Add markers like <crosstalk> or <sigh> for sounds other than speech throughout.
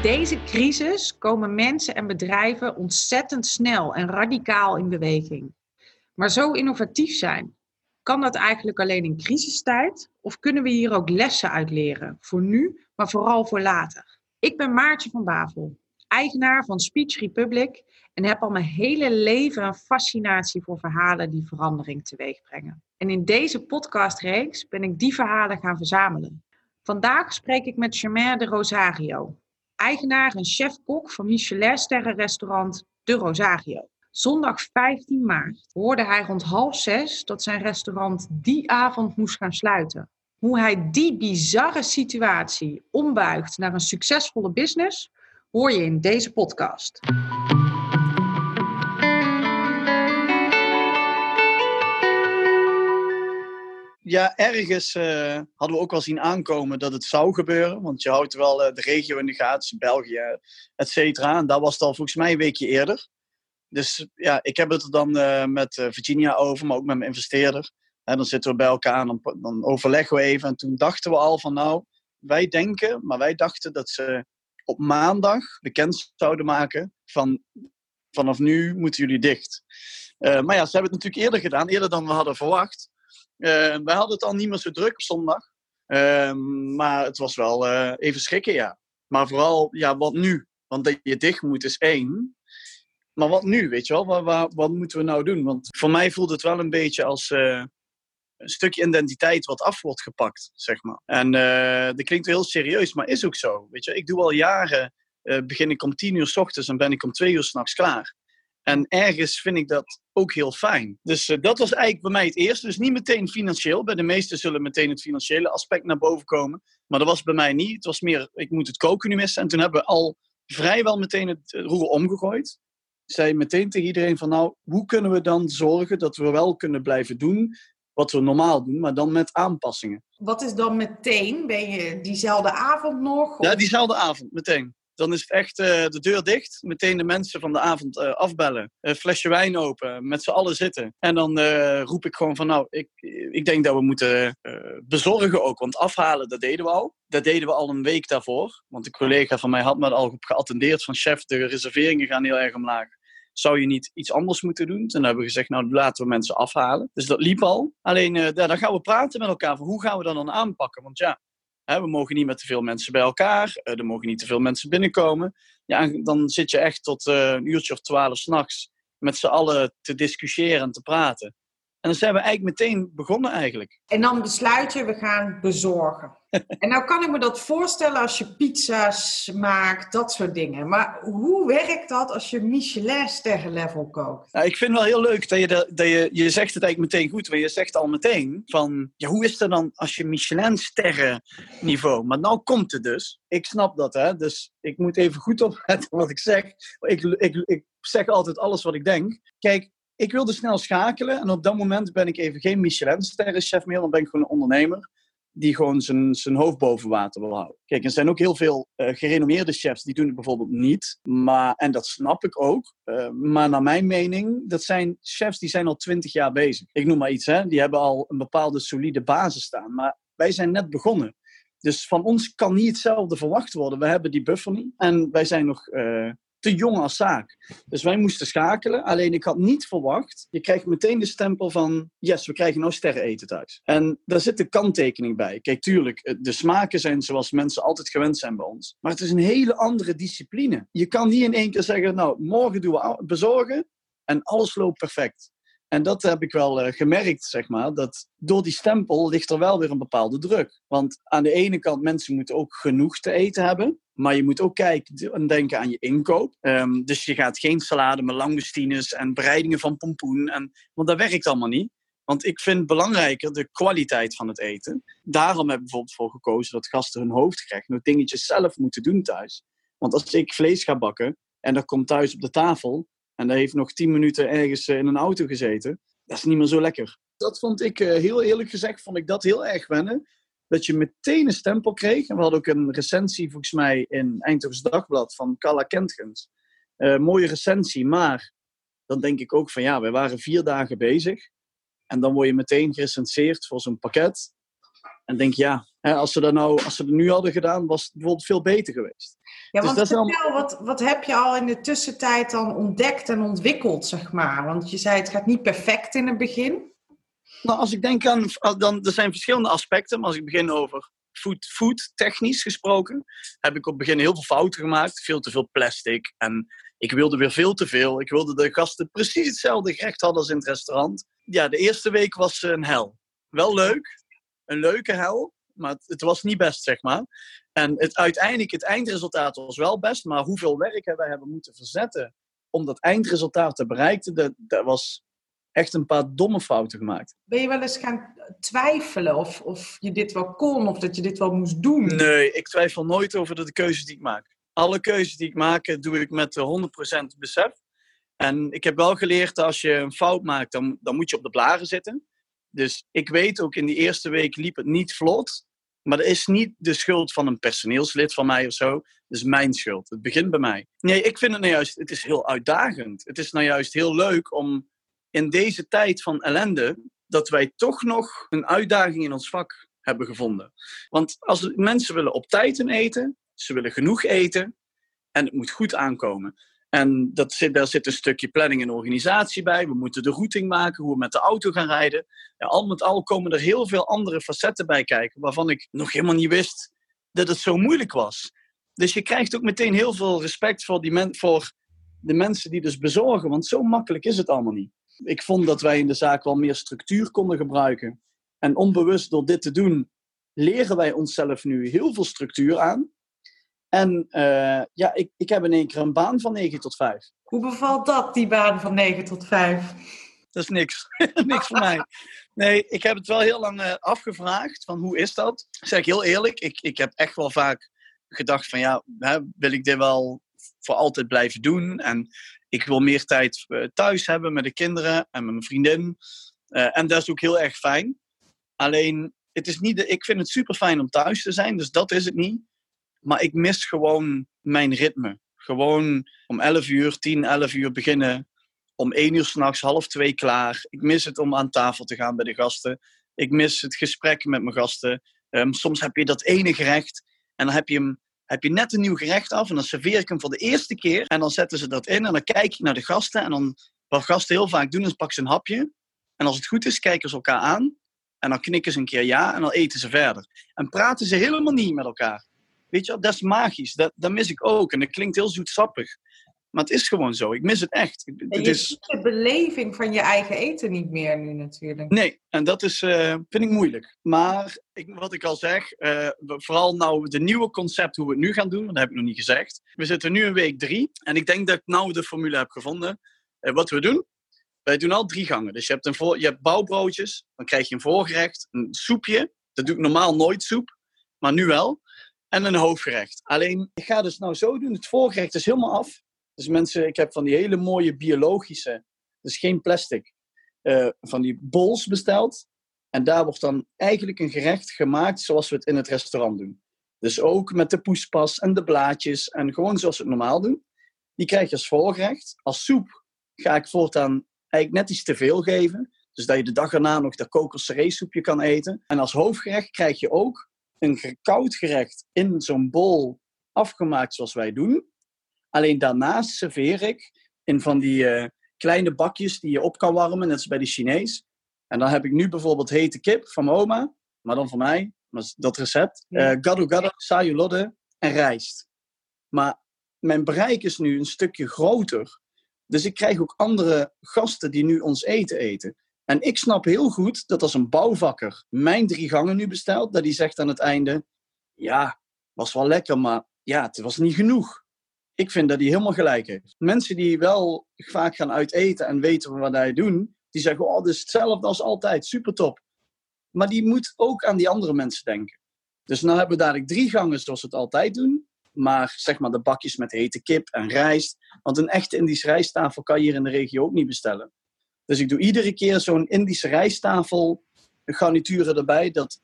Deze crisis komen mensen en bedrijven ontzettend snel en radicaal in beweging. Maar zo innovatief zijn, kan dat eigenlijk alleen in crisistijd? Of kunnen we hier ook lessen uit leren? Voor nu, maar vooral voor later. Ik ben Maartje van Bavel, eigenaar van Speech Republic en heb al mijn hele leven een fascinatie voor verhalen die verandering teweeg brengen. En in deze podcastreeks ben ik die verhalen gaan verzamelen. Vandaag spreek ik met Germain de Rosario, eigenaar en chef-kok van Michelin-sterrenrestaurant De Rosario. Zondag 15 maart hoorde hij rond half zes dat zijn restaurant die avond moest gaan sluiten. Hoe hij die bizarre situatie ombuigt naar een succesvolle business, hoor je in deze podcast. Ja, ergens uh, hadden we ook wel zien aankomen dat het zou gebeuren. Want je houdt wel uh, de regio in de gaten, België, et cetera. En dat was dan volgens mij een weekje eerder. Dus ja, ik heb het er dan uh, met Virginia over, maar ook met mijn investeerder. En dan zitten we bij elkaar en dan, dan, overleggen we even. En toen dachten we al van nou, wij denken, maar wij dachten dat ze op maandag bekend zouden maken van vanaf nu moeten jullie dicht. maar ja, ze hebben het natuurlijk eerder gedaan, eerder dan we hadden verwacht. Uh, wij hadden het al niet meer zo druk op zondag. Ehm, maar het was wel uh, even schrikken, ja. Maar vooral, ja, wat nu? Want dat je dicht moet is één. Maar wat nu, weet je wel? Wat, wat, wat moeten we nou doen? Want voor mij voelt het wel een beetje als uh, een stukje identiteit wat af wordt gepakt, zeg maar. En dat klinkt heel serieus, maar is ook zo. Weet je, ik doe al jaren, begin ik om tien uur s ochtends en ben ik om twee uur s'nachts klaar. En ergens vind ik dat ook heel fijn. Dus uh, dat was eigenlijk bij mij het eerste. Dus niet meteen financieel. Bij de meesten zullen meteen het financiële aspect naar boven komen. Maar dat was bij mij niet. Het was meer, ik moet het koken nu missen. En toen hebben we al vrijwel meteen het roer omgegooid. Zei meteen tegen iedereen van nou, hoe kunnen we dan zorgen dat we wel kunnen blijven doen wat we normaal doen, maar dan met aanpassingen. Wat is dan meteen? Ben je diezelfde avond nog? Of? Ja, diezelfde avond, meteen. Dan is het echt uh, de deur dicht. Meteen de mensen van de avond uh, afbellen. Flesje wijn open. Met z'n allen zitten. En dan uh, roep ik gewoon van nou, ik, ik denk dat we moeten bezorgen ook. Want afhalen, dat deden we al. Dat deden we al een week daarvoor. Want een collega van mij had me al geattendeerd van chef, de reserveringen gaan heel erg omlaag. Zou je niet iets anders moeten doen? Toen hebben we gezegd, nou laten we mensen afhalen. Dus dat liep al. Alleen, dan gaan we praten met elkaar van hoe gaan we dat dan aanpakken? Want ja, we mogen niet met te veel mensen bij elkaar. Uh, er mogen niet te veel mensen binnenkomen. Ja, dan zit je echt tot uh, een uurtje of twaalf s'nachts met z'n allen te discussiëren en te praten. En dan zijn we eigenlijk meteen begonnen eigenlijk. En dan besluit je, we gaan bezorgen. <laughs> en nou kan ik me dat voorstellen als je pizza's maakt, dat soort dingen. Maar hoe werkt dat als je Michelin level kookt? Nou, ik vind wel heel leuk dat je, dat je, je zegt het eigenlijk meteen goed. Want je zegt al meteen van, ja, hoe is het dan als je Michelin sterren niveau? Maar nou komt het dus. Ik snap dat, hè. Dus ik moet even goed opletten wat ik zeg. Ik, ik, ik zeg altijd alles wat ik denk. Kijk, ik wilde snel schakelen en op dat moment ben ik even geen Michelin-sterrenchef meer, dan ben ik gewoon een ondernemer die gewoon zijn, zijn hoofd boven water wil houden. Kijk, er zijn ook heel veel uh, gerenommeerde chefs die doen het bijvoorbeeld niet. Maar, en dat snap ik ook. Uh, maar naar mijn mening, dat zijn chefs die zijn al twintig jaar bezig. Ik noem maar iets, hè. Die hebben al een bepaalde solide basis staan. Maar wij zijn net begonnen. Dus van ons kan niet hetzelfde verwacht worden. We hebben die buffer niet. En wij zijn nog uh, te jong als zaak. Dus wij moesten schakelen. Alleen ik had niet verwacht. Je krijgt meteen de stempel van. Yes, we krijgen nou sterren eten thuis. En daar zit een kanttekening bij. Kijk, tuurlijk, de smaken zijn zoals mensen altijd gewend zijn bij ons. Maar het is een hele andere discipline. Je kan niet in één keer zeggen. Nou, morgen doen we bezorgen. En alles loopt perfect. En dat heb ik wel uh, gemerkt, zeg maar, dat door die stempel ligt er wel weer een bepaalde druk. Want aan de ene kant, mensen moeten ook genoeg te eten hebben. Maar je moet ook kijken en denken aan je inkoop. Um, dus je gaat geen salade met langoustines en bereidingen van pompoen. En, want dat werkt allemaal niet. Want ik vind belangrijker de kwaliteit van het eten. Daarom heb ik bijvoorbeeld voor gekozen dat gasten hun hoofdgerecht nog dingetjes zelf moeten doen thuis. Want als ik vlees ga bakken en dat komt thuis op de tafel en dat heeft nog tien minuten ergens eh, in een auto gezeten, dat is niet meer zo lekker. Dat vond ik, eh, heel eerlijk gezegd, vond ik dat heel erg wennen dat je meteen een stempel kreeg. En we hadden ook een recensie, volgens mij, in Eindhoven's Dagblad van Carla Kentgens. Uh, mooie recensie, maar dan denk ik ook van ja, we waren vier dagen bezig. En dan word je meteen gerecenseerd voor zo'n pakket. En denk ja, als, ze dat nou, als ze het nu hadden gedaan, was het bijvoorbeeld veel beter geweest. Ja, dus want vertel, wat, wat heb je al in de tussentijd dan ontdekt en ontwikkeld, zeg maar? Want je zei het gaat niet perfect in het begin. Nou, als ik denk aan, dan, er zijn verschillende aspecten, maar als ik begin over food, food technisch gesproken, heb ik op het begin heel veel fouten gemaakt. Veel te veel plastic en ik wilde weer veel te veel. Ik wilde de gasten precies hetzelfde gerecht hadden als in het restaurant. Ja, de eerste week was een hel. Wel leuk, een leuke hel, maar het, het, was niet best, zeg maar. En het, uiteindelijk, het eindresultaat was wel best, maar hoeveel werk wij hebben moeten verzetten om dat eindresultaat te bereiken, dat, dat was echt een paar domme fouten gemaakt. Ben je wel eens gaan twijfelen of, of je dit wel kon of dat je dit wel moest doen? Nee, ik twijfel nooit over de keuzes die ik maak. Alle keuzes die ik maak, doe ik met 100% besef. En ik heb wel geleerd dat als je een fout maakt, dan, dan moet je op de blaren zitten. Dus ik weet ook in die eerste week liep het niet vlot. Maar dat is niet de schuld van een personeelslid van mij of zo. Dat is mijn schuld. Het begint bij mij. Nee, ik vind het nou juist, het is heel uitdagend. Het is nou juist heel leuk om in deze tijd van ellende, dat wij toch nog een uitdaging in ons vak hebben gevonden. Want als mensen willen op tijd eten, ze willen genoeg eten en het moet goed aankomen. En dat zit, daar zit een stukje planning en organisatie bij. We moeten de routing maken, hoe we met de auto gaan rijden. Ja, al met al komen er heel veel andere facetten bij kijken, waarvan ik nog helemaal niet wist dat het zo moeilijk was. Dus je krijgt ook meteen heel veel respect voor, die men, voor de mensen die dus bezorgen, want zo makkelijk is het allemaal niet. Ik vond dat wij in de zaak wel meer structuur konden gebruiken. En onbewust door dit te doen, leren wij onszelf nu heel veel structuur aan. En uh, ja, ik, ik heb in één keer een baan van 9 tot 5. Hoe bevalt dat, die baan van 9 tot 5? Dat is niks. <laughs> niks voor mij. Nee, ik heb het wel heel lang uh, afgevraagd van hoe is dat? Zeg ik heel eerlijk, ik, ik heb echt wel vaak gedacht van ja, hè, wil ik dit wel voor altijd blijven doen? En ik wil meer tijd uh, thuis hebben met de kinderen en met mijn vriendin. en dat is ook heel erg fijn. Alleen, het is niet de, ik vind het super fijn om thuis te zijn, dus dat is het niet. Maar ik mis gewoon mijn ritme. Gewoon om 11 uur, 10, 11 uur beginnen. Om 1 uur s'nachts, half 2 klaar. Ik mis het om aan tafel te gaan bij de gasten. Ik mis het gesprek met mijn gasten. Um, soms heb je dat ene gerecht en dan heb je, hem, heb je net een nieuw gerecht af en dan serveer ik hem voor de eerste keer. En dan zetten ze dat in en dan kijk ik naar de gasten. En dan, wat gasten heel vaak doen, is pakken ze een hapje. En als het goed is, kijken ze elkaar aan. En dan knikken ze een keer ja en dan eten ze verder. En praten ze helemaal niet met elkaar. Weet je, dat is magisch. Dat, dat mis ik ook. En dat klinkt heel zoetsappig. Maar het is gewoon zo. Ik mis het echt. Het je is... de beleving van je eigen eten niet meer nu natuurlijk. Nee, en dat is, uh, vind ik moeilijk. Maar ik, wat ik al zeg, uh, vooral nou de nieuwe concept hoe we het nu gaan doen, dat heb ik nog niet gezegd. We zitten nu in week drie. En ik denk dat ik nou de formule heb gevonden. Uh, wat we doen, wij doen al drie gangen. Dus je hebt, een voor, je hebt bouwbroodjes, dan krijg je een voorgerecht, een soepje. Dat doe ik normaal nooit soep, maar nu wel en een hoofdgerecht. Alleen, ik ga dus nou zo doen. Het voorgerecht is helemaal af. Dus mensen, ik heb van die hele mooie biologische, dus geen plastic, uh, van die bols besteld. En daar wordt dan eigenlijk een gerecht gemaakt zoals we het in het restaurant doen. Dus ook met de poespas en de blaadjes en gewoon zoals we het normaal doen. Die krijg je als voorgerecht. Als soep ga ik voortaan eigenlijk net iets te veel geven. Dus dat je de dag erna nog dat kokosseree kan eten. En als hoofdgerecht krijg je ook een koud gerecht in zo'n bol afgemaakt zoals wij doen. Alleen daarnaast serveer ik in van die uh, kleine bakjes die je op kan warmen, net als bij de Chinees. En dan heb ik nu bijvoorbeeld hete kip van mijn oma, maar dan voor mij, dat recept. Uh, gado gado, en rijst. Maar mijn bereik is nu een stukje groter. Dus ik krijg ook andere gasten die nu ons eten eten. En ik snap heel goed dat als een bouwvakker mijn drie gangen nu bestelt, dat hij zegt aan het einde: Ja, was wel lekker, maar ja, het was niet genoeg. Ik vind dat hij helemaal gelijk heeft. Mensen die wel vaak gaan uiteten en weten wat hij doen, die zeggen: Oh, dit is hetzelfde als altijd, super top. Maar die moet ook aan die andere mensen denken. Dus nu hebben we dadelijk drie gangen zoals we het altijd doen. Maar zeg maar de bakjes met hete kip en rijst. Want een echte Indische rijsttafel kan je hier in de regio ook niet bestellen. Dus ik doe iedere keer zo'n Indische rijsttafel garnituren erbij, dat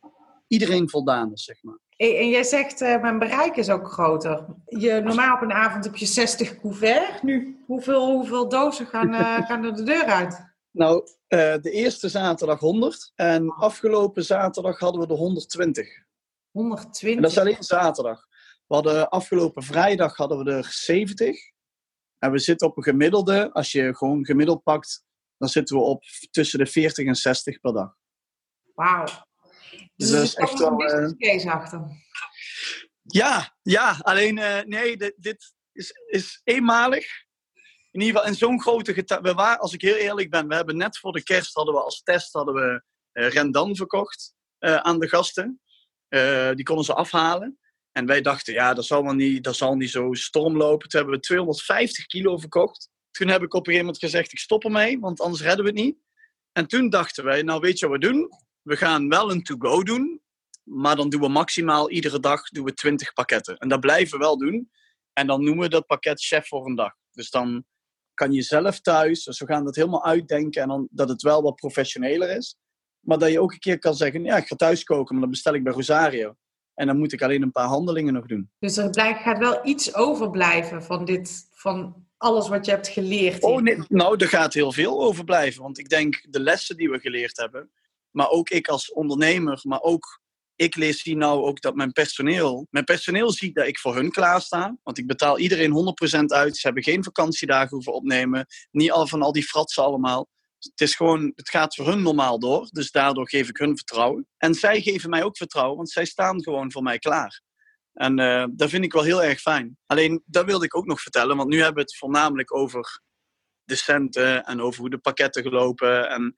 iedereen voldaan is, zeg maar. En jij zegt, uh, mijn bereik is ook groter. Je, normaal op een avond heb je 60 couverts. Nu, hoeveel, hoeveel dozen gaan, uh, <laughs> gaan er de deur uit? Nou, uh, de eerste zaterdag 100. En afgelopen zaterdag hadden we er 120. 120. En dat is alleen zaterdag. We hadden afgelopen vrijdag hadden we er 70. En we zitten op een gemiddelde, als je gewoon gemiddeld pakt, dan zitten we op tussen de 40 en 60 per dag. Wauw. Dus Dus dat er is is echt echt een wel, business case achter. Ja, ja, alleen eh, nee, dit, dit is, is eenmalig. In ieder geval in zo'n grote getal. We waren, als ik heel eerlijk ben, we hebben net voor de kerst hadden we als test hadden we eh, Rendan verkocht eh, aan de gasten. Eh, die konden ze afhalen. En wij dachten, ja, dat zal, wel niet, dat zal niet zo storm lopen. Toen hebben we 250 kilo verkocht. Toen heb ik op een gegeven moment gezegd, ik stop ermee, want anders redden we het niet. En toen dachten wij, nou weet je wat we doen? We gaan wel een to-go doen, maar dan doen we maximaal iedere dag doen we 20 pakketten. En dat blijven we wel doen. En dan noemen we dat pakket chef voor een dag. Dus dan kan je zelf thuis, dus we gaan dat helemaal uitdenken en dan dat het wel wat professioneler is. Maar dat je ook een keer kan zeggen, ja, ik ga thuis koken, maar dan bestel ik bij Rosario. En dan moet ik alleen een paar handelingen nog doen. Dus er blijft, gaat wel iets overblijven van dit, van alles wat je hebt geleerd. Oh, nee, nou, er gaat heel veel over blijven. Want ik denk de lessen die we geleerd hebben, maar ook ik als ondernemer, maar ook ik lees hier nou ook dat mijn personeel, mijn personeel ziet dat ik voor hun klaarsta. Want ik betaal iedereen 100% uit. Ze hebben geen vakantiedagen hoeven opnemen. Niet al van al die fratsen allemaal. Het is gewoon, het gaat voor hun normaal door. Dus daardoor geef ik hun vertrouwen. En zij geven mij ook vertrouwen, want zij staan gewoon voor mij klaar. En eh, dat vind ik wel heel erg fijn. Alleen, dat wilde ik ook nog vertellen, want nu hebben we het voornamelijk over de centen en over hoe de pakketten gelopen. En,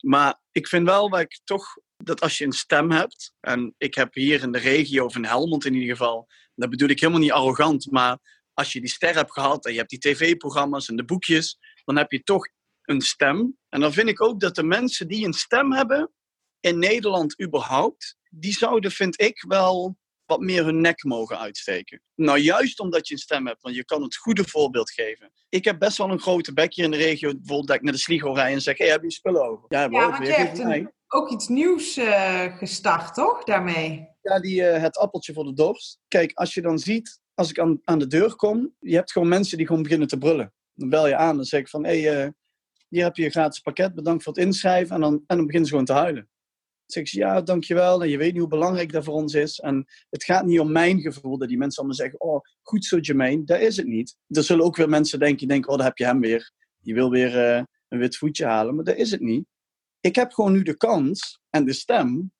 maar ik vind wel dat ik toch dat als je een stem hebt, en ik heb hier in de regio, of in Helmond in ieder geval, dat bedoel ik helemaal niet arrogant, maar als je die ster hebt gehad en je hebt die tv-programma's en de boekjes, dan heb je toch een stem. En dan vind ik ook dat de mensen die een stem hebben in Nederland überhaupt, die zouden, vind ik, wel wat meer hun nek mogen uitsteken. Nou, juist omdat je een stem hebt, want je kan het goede voorbeeld geven. Ik heb best wel een grote bek hier in de regio, bijvoorbeeld dat ik naar de Sligo rij en zeg, hey, heb je spullen over? Ja, Ja, want je hebt een, ook iets nieuws eh, gestart, toch? Daarmee. Ja, die, eh, het appeltje voor de dorst. Kijk, als je dan ziet, als ik aan, aan de deur kom, je hebt gewoon mensen die gewoon beginnen te brullen. Dan bel je aan en zeg ik van, hé, hey, eh, hier heb je een gratis pakket, bedankt voor het inschrijven. En dan, en dan beginnen ze gewoon te huilen. Zeg ik, ja, dankjewel. En je weet niet hoe belangrijk dat voor ons is. En het gaat niet om mijn gevoel, dat die mensen allemaal zeggen, oh, goed zo Jermaine. Dat is het niet. Er zullen ook weer mensen denken, denken, oh, daar heb je hem weer. Die wil weer eh, een wit voetje halen. Maar dat is het niet. Ik heb gewoon nu de kans en de stem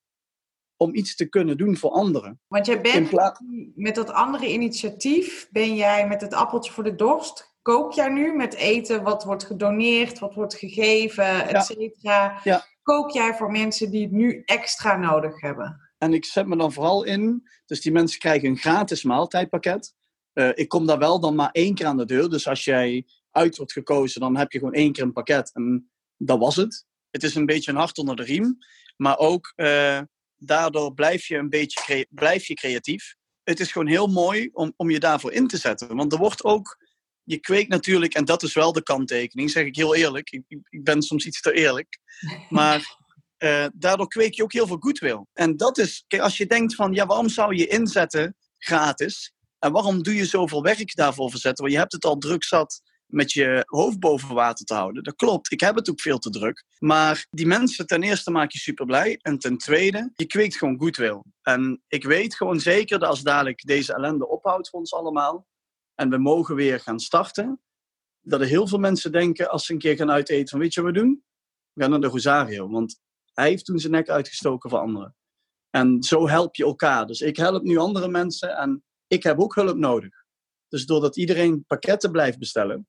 om iets te kunnen doen voor anderen. Want jij bent plaats- met dat andere initiatief, ben jij met het appeltje voor de dorst, kook jij nu met eten wat wordt gedoneerd, wat wordt gegeven, et cetera. Ja. Kook jij voor mensen die het nu extra nodig hebben? En ik zet me dan vooral in, dus die mensen krijgen een gratis maaltijdpakket. Eh, ik kom daar wel dan maar één keer aan de deur. Dus als jij uit wordt gekozen, dan heb je gewoon één keer een pakket. En dat was het. Het is een beetje een hart onder de riem. Maar ook eh, daardoor blijf je een beetje blijf je creatief. Het is gewoon heel mooi om, om je daarvoor in te zetten. Want er wordt ook, je kweekt natuurlijk, en dat is wel de kanttekening, zeg ik heel eerlijk. Ik, ik- ben soms iets te eerlijk. <laughs> Maar eh, daardoor kweek je ook heel veel goodwill. En dat is, kijk, als je denkt van, ja, waarom zou je inzetten gratis? En waarom doe je zoveel werk daarvoor verzetten? Want je hebt het al druk zat met je hoofd boven water te houden. Dat klopt, ik heb het ook veel te druk. Maar die mensen, ten eerste maak je super blij. En ten tweede, je kweekt gewoon goodwill. En ik weet gewoon zeker dat als dadelijk deze ellende ophoudt voor ons allemaal. En we mogen weer gaan starten. Dat er heel veel mensen denken als ze een keer gaan uiteten van, weet je wat we doen? We gaan naar de Rosario. Want hij heeft toen zijn nek uitgestoken voor anderen. En zo help je elkaar. Dus ik help nu andere mensen en ik heb ook hulp nodig. Dus doordat iedereen pakketten blijft bestellen,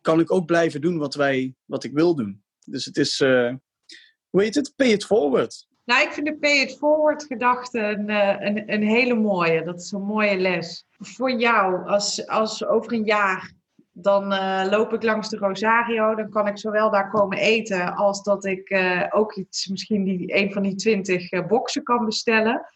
kan ik ook blijven doen wat, wij, wat ik wil doen. Dus het is, eh, hoe heet het? Pay it forward. Nou, ik vind de pay it forward gedachte een, eh, een, een hele mooie. Dat is een mooie les. Voor jou, als, als over een jaar, dan eh, loop ik langs de Rosario. Dan kan ik zowel daar komen eten, als dat ik eh, ook iets, misschien die, een van die twintig eh, boxen kan bestellen.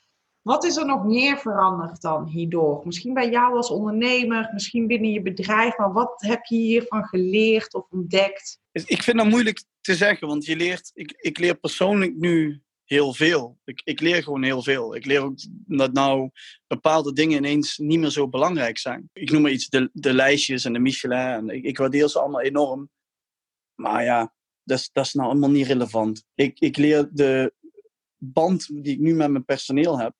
Wat is er nog meer veranderd dan hierdoor? Misschien bij jou als ondernemer, misschien binnen je bedrijf. Maar wat heb je hiervan geleerd of ontdekt? Ik vind dat moeilijk te zeggen, want je leert, ik, ik leer persoonlijk nu heel veel. Ik, ik leer gewoon heel veel. Ik leer ook dat nou bepaalde dingen ineens niet meer zo belangrijk zijn. Ik noem maar iets, de, de lijstjes en de Michelin. En ik, waardeer ze allemaal enorm. Maar ja, dat is, dat is nou allemaal niet relevant. Ik, ik leer de band die ik nu met mijn personeel heb,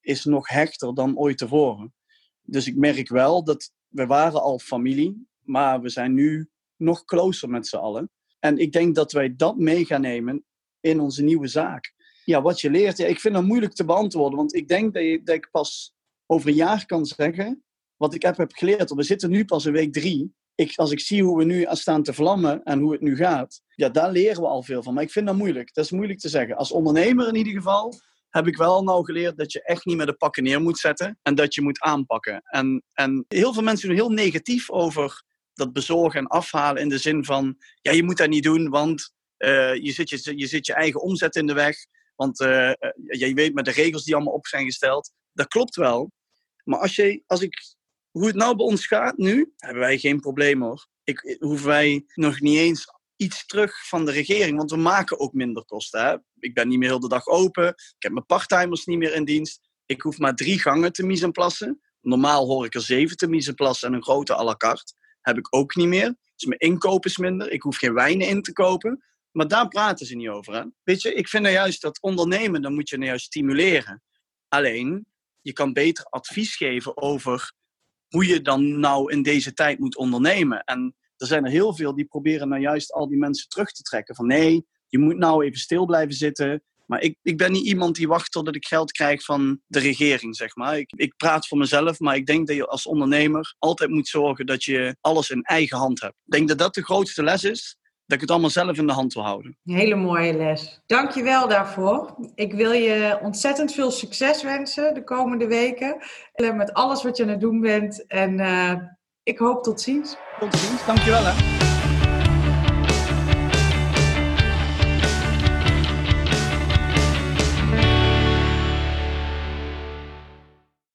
is nog hechter dan ooit tevoren. Dus ik merk wel dat we waren al familie, maar we zijn nu nog closer met z'n allen. En ik denk dat wij dat mee gaan nemen in onze nieuwe zaak. Ja, wat je leert, ja, ik vind dat moeilijk te beantwoorden, want ik denk dat, je, dat ik pas over een jaar kan zeggen wat ik heb, heb geleerd. We zitten nu pas in week drie. Ik, als ik zie hoe we nu staan te vlammen en hoe het nu gaat, ja, daar leren we al veel van. Maar ik vind dat moeilijk. Dat is moeilijk te zeggen. Als ondernemer in ieder geval heb ik wel nou geleerd dat je echt niet met de pakken neer moet zetten en dat je moet aanpakken. En, en heel veel mensen doen heel negatief over dat bezorgen en afhalen in de zin van, ja, je moet dat niet doen, want je, zit je, je zit je eigen omzet in de weg. Want uh, je weet met de regels die allemaal op zijn gesteld. Dat klopt wel. Maar als, je, als ik, hoe het nou bij ons gaat nu, hebben wij geen probleem hoor. Ik, hoeven wij nog niet eens iets terug van de regering, want we maken ook minder kosten. Hè? Ik ben niet meer heel de dag open. Ik heb mijn parttimers niet meer in dienst. Ik hoef maar drie gangen te mise plassen. Normaal hoor ik er zeven te mise plassen en een grote à la carte. Heb ik ook niet meer. Dus mijn inkoop is minder. Ik hoef geen wijnen in te kopen. Maar daar praten ze niet over. Hè? Weet je, ik vind nou juist dat ondernemen, dan moet je nou juist stimuleren. Alleen, je kan beter advies geven over hoe je dan nou in deze tijd moet ondernemen. En er zijn er heel veel die proberen nou juist al die mensen terug te trekken. Van nee, je moet nou even stil blijven zitten. Maar ik, ik ben niet iemand die wacht totdat ik geld krijg van de regering, zeg maar. Ik, ik praat voor mezelf, maar ik denk dat je als ondernemer altijd moet zorgen dat je alles in eigen hand hebt. Ik denk dat dat de grootste les is dat ik het allemaal zelf in de hand wil houden. Een hele mooie les. Dank je wel daarvoor. Ik wil je ontzettend veel succes wensen de komende weken. Met alles wat je aan het doen bent. En uh, ik hoop tot ziens. Tot ziens, dankjewel hè.